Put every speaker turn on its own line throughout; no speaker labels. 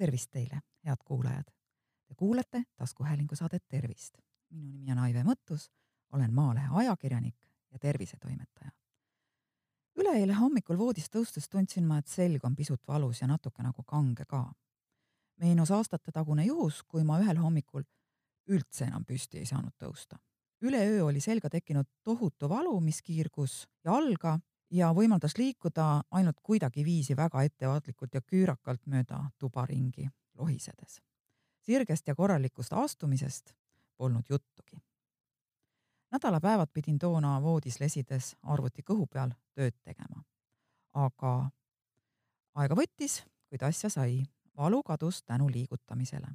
tervist teile, head kuulajad! Te kuulete taskuhäälingu saadet Tervist. minu nimi on Aive Mõttus, olen Maalehe ajakirjanik ja tervisetoimetaja. üleeile hommikul voodist tõustes tundsin ma, et selg on pisut valus ja natuke nagu kange ka. meenus aastatetagune juhus, kui ma ühel hommikul üldse enam püsti ei saanud tõusta. üleöö oli selga tekkinud tohutu valu, mis kiirgus jalga ja võimaldas liikuda ainult kuidagiviisi väga ettevaatlikult ja küürakalt mööda tuba ringi lohisedes. sirgest ja korralikust astumisest polnud juttugi. nädalapäevad pidin toona voodis lesides arvuti kõhu peal tööd tegema. aga aega võttis, kuid asja sai. valu kadus tänu liigutamisele.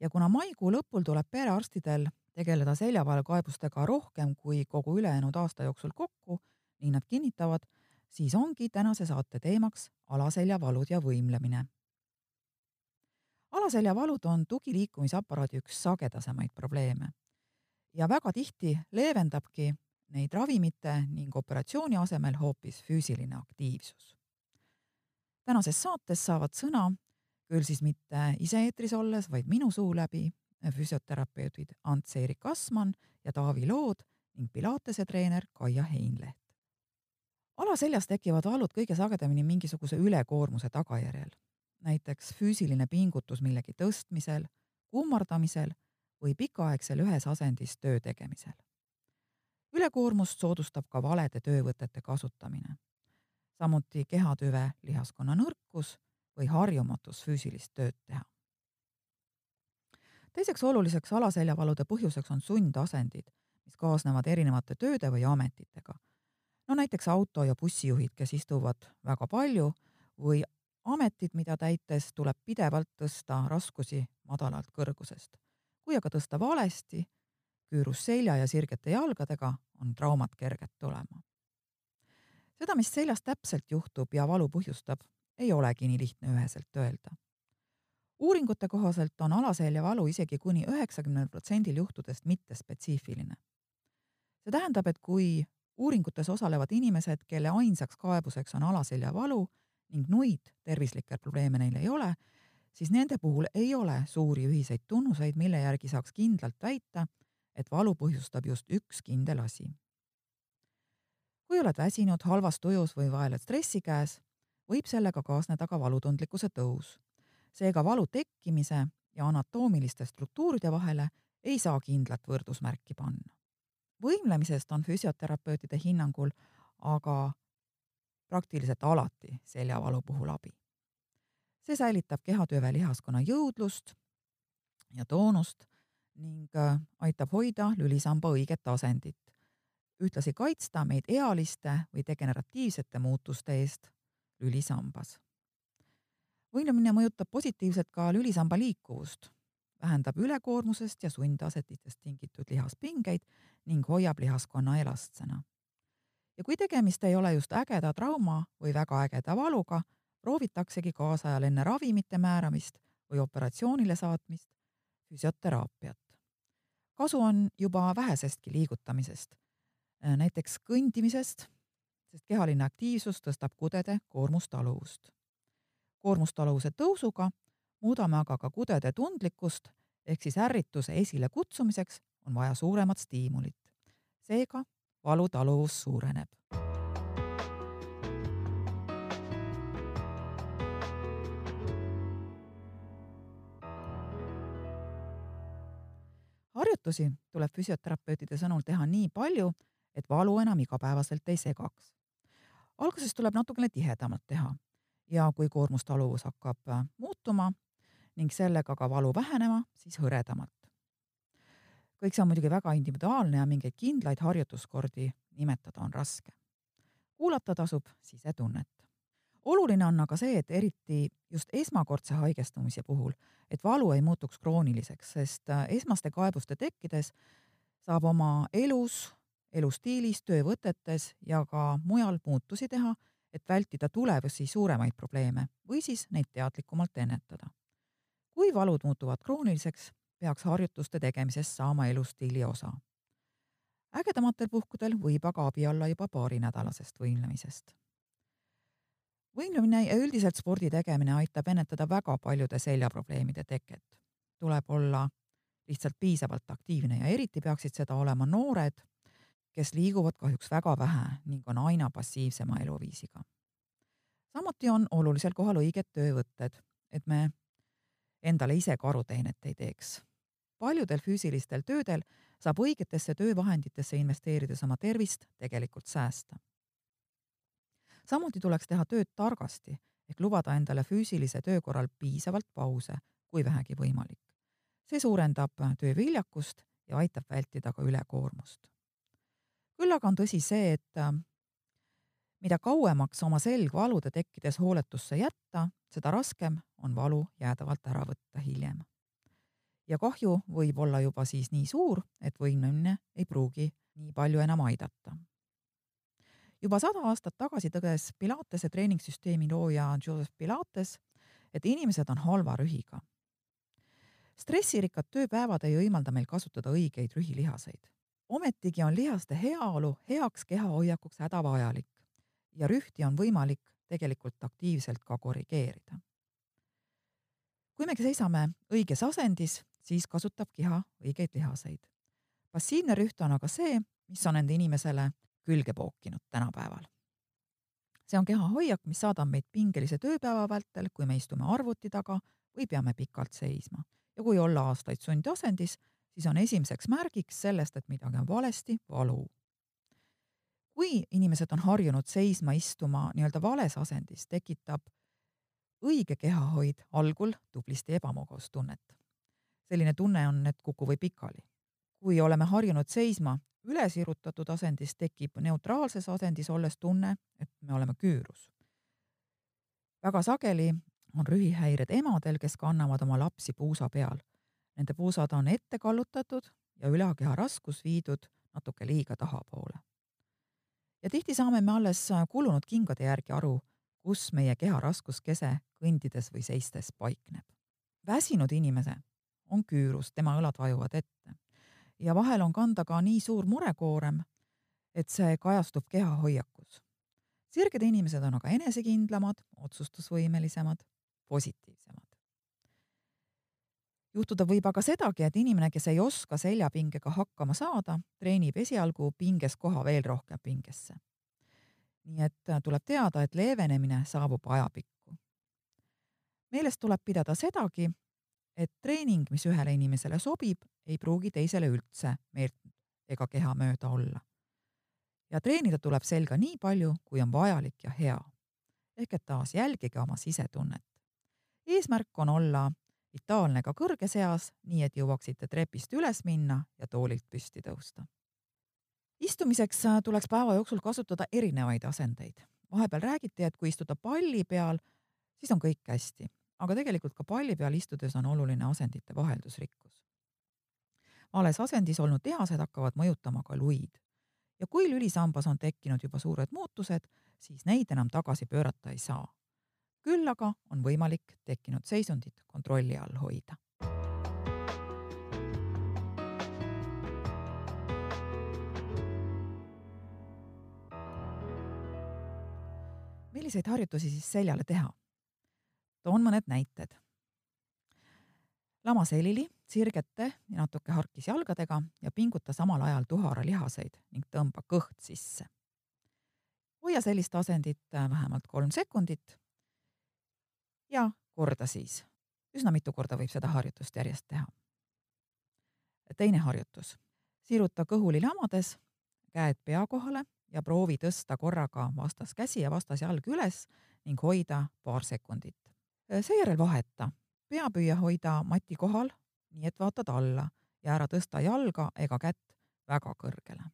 ja kuna maikuu lõpul tuleb perearstidel tegeleda seljavalukaebustega rohkem kui kogu ülejäänud aasta jooksul kokku, nii nad kinnitavad, siis ongi tänase saate teemaks alaseljavalud ja võimlemine. alaseljavalud on tugiliikumisaparaadi üks sagedasemaid probleeme ja väga tihti leevendabki neid ravimite ning operatsiooni asemel hoopis füüsiline aktiivsus. tänases saates saavad sõna, küll siis mitte ise-eetris olles, vaid minu suu läbi, füsioterapeudid Ants-Erik Asman ja Taavi Lood ning Pilatese treener Kaia Heinleht alaseljas tekivad valud kõige sagedamini mingisuguse ülekoormuse tagajärjel, näiteks füüsiline pingutus millegi tõstmisel, kummardamisel või pikaaegsel ühes asendis töö tegemisel. ülekoormust soodustab ka valede töövõtete kasutamine, samuti kehatüve lihaskonna nõrkus või harjumatus füüsilist tööd teha. teiseks oluliseks alaseljavalude põhjuseks on sundasendid, mis kaasnevad erinevate tööde või ametitega no näiteks auto- ja bussijuhid, kes istuvad väga palju või ametid, mida täites tuleb pidevalt tõsta raskusi madalalt kõrgusest. kui aga tõsta valesti, küürus selja ja sirgete jalgadega, on traumad kerged tulema. seda, mis seljas täpselt juhtub ja valu põhjustab, ei olegi nii lihtne üheselt öelda. uuringute kohaselt on alaselja valu isegi kuni üheksakümnel protsendil juhtudest mittespetsiifiline. see tähendab, et kui uuringutes osalevad inimesed, kelle ainsaks kaebuseks on alaseljavalu ning muid tervislikke probleeme neil ei ole, siis nende puhul ei ole suuri ühiseid tunnuseid, mille järgi saaks kindlalt väita, et valu põhjustab just üks kindel asi. kui oled väsinud, halvas tujus või vaevled stressi käes, võib sellega kaasneda ka valutundlikkuse tõus. seega valu tekkimise ja anatoomiliste struktuuride vahele ei saa kindlat võrdusmärki panna võimlemisest on füsioterapeutide hinnangul aga praktiliselt alati seljavalu puhul abi. see säilitab kehatüve lihaskonna jõudlust ja toonust ning äh, aitab hoida lülisamba õiget asendit, ühtlasi kaitsta meid ealiste või degeneratiivsete muutuste eest lülisambas. võimlemine mõjutab positiivselt ka lülisamba liikuvust vähendab ülekoormusest ja sundasetitest tingitud lihaspingeid ning hoiab lihaskonna elastsena. ja kui tegemist ei ole just ägeda trauma või väga ägeda valuga, proovitaksegi kaasajal enne ravimite määramist või operatsioonile saatmist füsioteraapiat. kasu on juba vähesestki liigutamisest, näiteks kõndimisest, sest kehaline aktiivsus tõstab kudede koormustaluvust. koormustaluvuse tõusuga muudame aga ka kudede tundlikkust ehk siis ärrituse esilekutsumiseks on vaja suuremat stiimulit. seega valutaluvus suureneb. harjutusi tuleb füsioterapeutide sõnul teha nii palju, et valu enam igapäevaselt ei segaks. alguses tuleb natukene tihedamalt teha ja kui koormustaluvus hakkab muutuma, ning sellega ka valu vähenema, siis hõredamalt. kõik see on muidugi väga individuaalne ja mingeid kindlaid harjutuskordi nimetada on raske. kuulata tasub sisetunnet. oluline on aga see, et eriti just esmakordse haigestumise puhul, et valu ei muutuks krooniliseks, sest äh, esmaste kaebuste tekkides saab oma elus, elustiilis, töövõtetes ja ka mujal muutusi teha, et vältida tulevasi suuremaid probleeme või siis neid teadlikumalt ennetada kui valud muutuvad krooniliseks, peaks harjutuste tegemisest saama elustiili osa. ägedamatel puhkudel võib aga abi olla juba paarinädalasest võimlemisest. võimlemine ja üldiselt spordi tegemine aitab ennetada väga paljude seljaprobleemide teket. tuleb olla lihtsalt piisavalt aktiivne ja eriti peaksid seda olema noored, kes liiguvad kahjuks väga vähe ning on aina passiivsema eluviisiga. samuti on olulisel kohal õiged töövõtted, et me endale ise karuteenet ei teeks. paljudel füüsilistel töödel saab õigetesse töövahenditesse investeerides oma tervist tegelikult säästa. samuti tuleks teha tööd targasti ehk lubada endale füüsilise töö korral piisavalt pause, kui vähegi võimalik. see suurendab töö viljakust ja aitab vältida ka ülekoormust. küll aga on tõsi see, et mida kauemaks oma selg valude tekkides hooletusse jätta, seda raskem on valu jäädavalt ära võtta hiljem. ja kahju võib olla juba siis nii suur, et võimlemine ei pruugi nii palju enam aidata. juba sada aastat tagasi tõdes Pilatese treeningsüsteemi looja Joseph Pilates, et inimesed on halva rühiga. stressirikkad tööpäevad ei võimalda meil kasutada õigeid rühilihaseid. ometigi on lihaste heaolu heaks kehahoiakuks hädavajalik ja rühti on võimalik tegelikult aktiivselt ka korrigeerida. kui me seisame õiges asendis, siis kasutab keha õigeid lihaseid. passiivne rüht on aga see, mis on enda inimesele külge pookinud tänapäeval. see on kehahoiak, mis saadab meid pingelise tööpäeva vältel, kui me istume arvuti taga või peame pikalt seisma. ja kui olla aastaid sundasendis, siis on esimeseks märgiks sellest, et midagi on valesti, valu kui inimesed on harjunud seisma, istuma nii-öelda vales asendis, tekitab õige kehahoid algul tublisti ebamugavustunnet. selline tunne on, et kuku või pikali. kui oleme harjunud seisma ülesirutatud asendis, tekib neutraalses asendis olles tunne, et me oleme küürus. väga sageli on rühihäired emadel, kes kannavad oma lapsi puusa peal. Nende puusad on ette kallutatud ja ülakeha raskus viidud natuke liiga tahapoole ja tihti saame me alles äh, kulunud kingade järgi aru, kus meie keha raskuskese kõndides või seistes paikneb. väsinud inimese on küürus, tema õlad vajuvad ette ja vahel on kanda ka nii suur murekoorem, et see kajastub kehahoiakus. sirged inimesed on aga enesekindlamad, otsustusvõimelisemad, positiivsemad juhtuda võib aga sedagi, et inimene, kes ei oska seljapingega hakkama saada, treenib esialgu pinges koha veel rohkem pingesse. nii et äh, tuleb teada, et leevenemine saabub ajapikku. meeles tuleb pidada sedagi, et treening, mis ühele inimesele sobib, ei pruugi teisele üldse meelt ega keha mööda olla. ja treenida tuleb selga nii palju, kui on vajalik ja hea. ehk et taas jälgige oma sisetunnet. eesmärk on olla vitaalne ka kõrges eas, nii et jõuaksite trepist üles minna ja toolilt püsti tõusta. istumiseks äh, tuleks päeva jooksul kasutada erinevaid asendeid. vahepeal räägiti, et kui istuda palli peal, siis on kõik hästi, aga tegelikult ka palli peal istudes on oluline asendite vaheldusrikkus. vales asendis olnud lihased hakkavad mõjutama ka luid ja kui lülisambas on tekkinud juba suured muutused, siis neid enam tagasi pöörata ei saa küll aga on võimalik tekkinud seisundit kontrolli all hoida. milliseid harjutusi siis seljale teha? toon mõned näited. lama selili, sirgete ja natuke harkis jalgadega ja pinguta samal ajal tuhara lihaseid ning tõmba kõht sisse. hoia sellist asendit vähemalt kolm sekundit ja korda siis. üsna mitu korda võib seda harjutust järjest teha. teine harjutus, siruta kõhuli lamades käed pea kohale ja proovi tõsta korraga vastaskäsi ja vastasjalg üles ning hoida paar sekundit. seejärel vaheta, pea püüa hoida mati kohal, nii et vaatad alla ja ära tõsta jalga ega kätt väga kõrgele.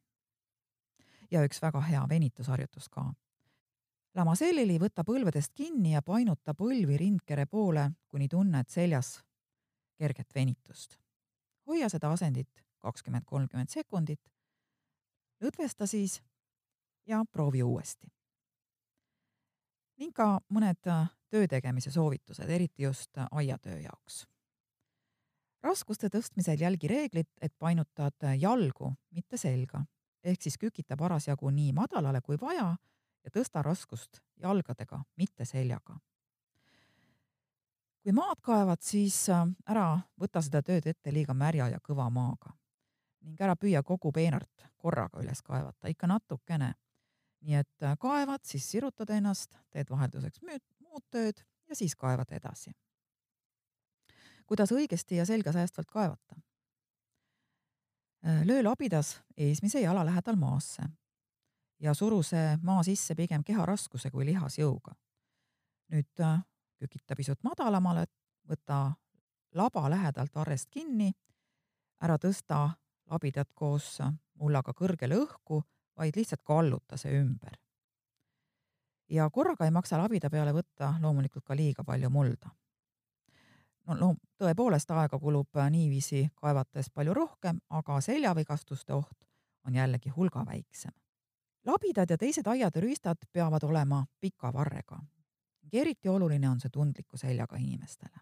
ja üks väga hea venitusharjutus ka Lamasellili võta põlvedest kinni ja painuta põlvi rindkere poole, kuni tunned seljas kerget venitust. hoia seda asendit kakskümmend, kolmkümmend sekundit. lõdvesta siis ja proovi uuesti. ning ka mõned töö tegemise soovitused, eriti just aiatöö jaoks. raskuste tõstmisel jälgi reeglit, et painutad jalgu, mitte selga, ehk siis kükita parasjagu nii madalale kui vaja ja tõsta raskust jalgadega, mitte seljaga. kui maad kaevad, siis äh, ära võta seda tööd ette liiga märja ja kõva maaga ning ära püüa kogu peenart korraga üles kaevata, ikka natukene. nii et äh, kaevad, siis sirutad ennast, teed vahelduseks muud tööd ja siis kaevad edasi. kuidas õigesti ja selgesäästvalt kaevata? Äh, löö labidas eesmise jala lähedal maasse ja suru see maa sisse pigem keha raskuse kui lihasjõuga. nüüd äh, kükita pisut madalamale, võta laba lähedalt varrest kinni, ära tõsta labidat koos mullaga kõrgele õhku, vaid lihtsalt kalluta see ümber. ja korraga ei maksa labida peale võtta loomulikult ka liiga palju mulda. no, no tõepoolest, aega kulub niiviisi kaevates palju rohkem, aga seljavigastuste oht on jällegi hulga väiksem labidad ja teised aiad ja rüüstad peavad olema pika varrega. eriti oluline on see tundliku seljaga inimestele.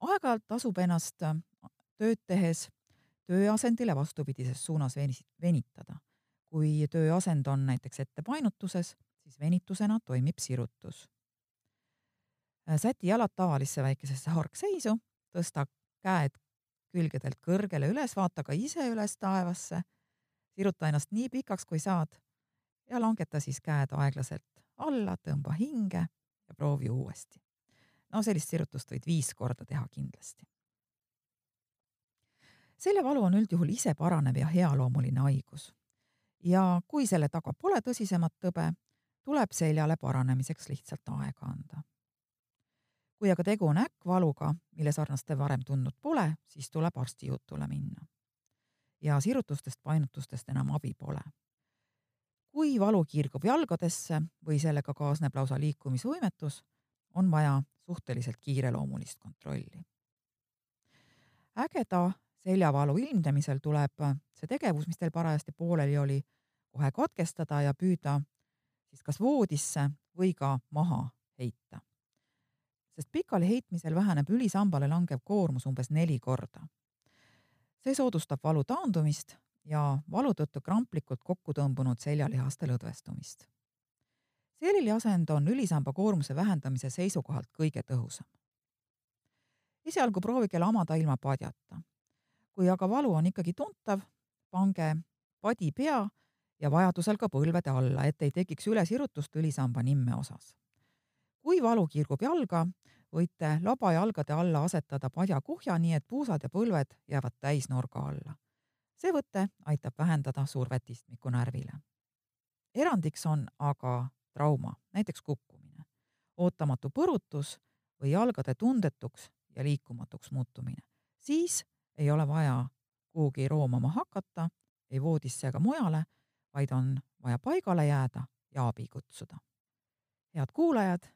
aeg-ajalt tasub ennast äh, tööd tehes tööasendile vastupidises suunas venitada. kui tööasend on näiteks ettepainutuses, siis venitusena toimib sirutus. Äh, säti jalad tavalisse väikesesse hargseisu, tõsta käed külgedelt kõrgele üles, vaata ka ise üles taevasse siruta ennast nii pikaks, kui saad ja langeta siis käed aeglaselt alla, tõmba hinge ja proovi uuesti. no sellist sirutust võid viis korda teha kindlasti. seljavalu on üldjuhul ise paranev ja healoomuline haigus. ja kui selle taga pole tõsisemat tõbe, tuleb seljale paranemiseks lihtsalt aega anda. kui aga tegu on äkkvaluga, mille sarnast te varem tundnud pole, siis tuleb arsti jutule minna ja sirutustest, painutustest enam abi pole. kui valu kiirgub jalgadesse või sellega kaasneb lausa liikumisvõimetus, on vaja suhteliselt kiireloomulist kontrolli. ägeda seljavalu ilmnemisel tuleb see tegevus, mis teil parajasti pooleli oli, kohe katkestada ja püüda siis kas voodisse või ka maha heita. sest pikali heitmisel väheneb ülisambale langev koormus umbes neli korda see soodustab valu taandumist ja valu tõttu kramplikult kokku tõmbunud seljalihaste lõdvestumist. seliliasend on ülisamba koormuse vähendamise seisukohalt kõige tõhusam. esialgu proovige lamada ilma padjata. kui aga valu on ikkagi tuntav, pange padi pea ja vajadusel ka põlvede alla, et ei tekiks ülesirutust ülisamba nimme osas. Kui valu kiirgub jalga, võite labajalgade alla asetada padjakuhja, nii et puusad ja põlved jäävad täisnurga alla. see võte aitab vähendada survet istmikunärvile. erandiks on aga trauma, näiteks kukkumine, ootamatu põrutus või jalgade tundetuks ja liikumatuks muutumine. siis ei ole vaja kuhugi roomama hakata, ei voodisse ega mujale, vaid on vaja paigale jääda ja abi kutsuda. head kuulajad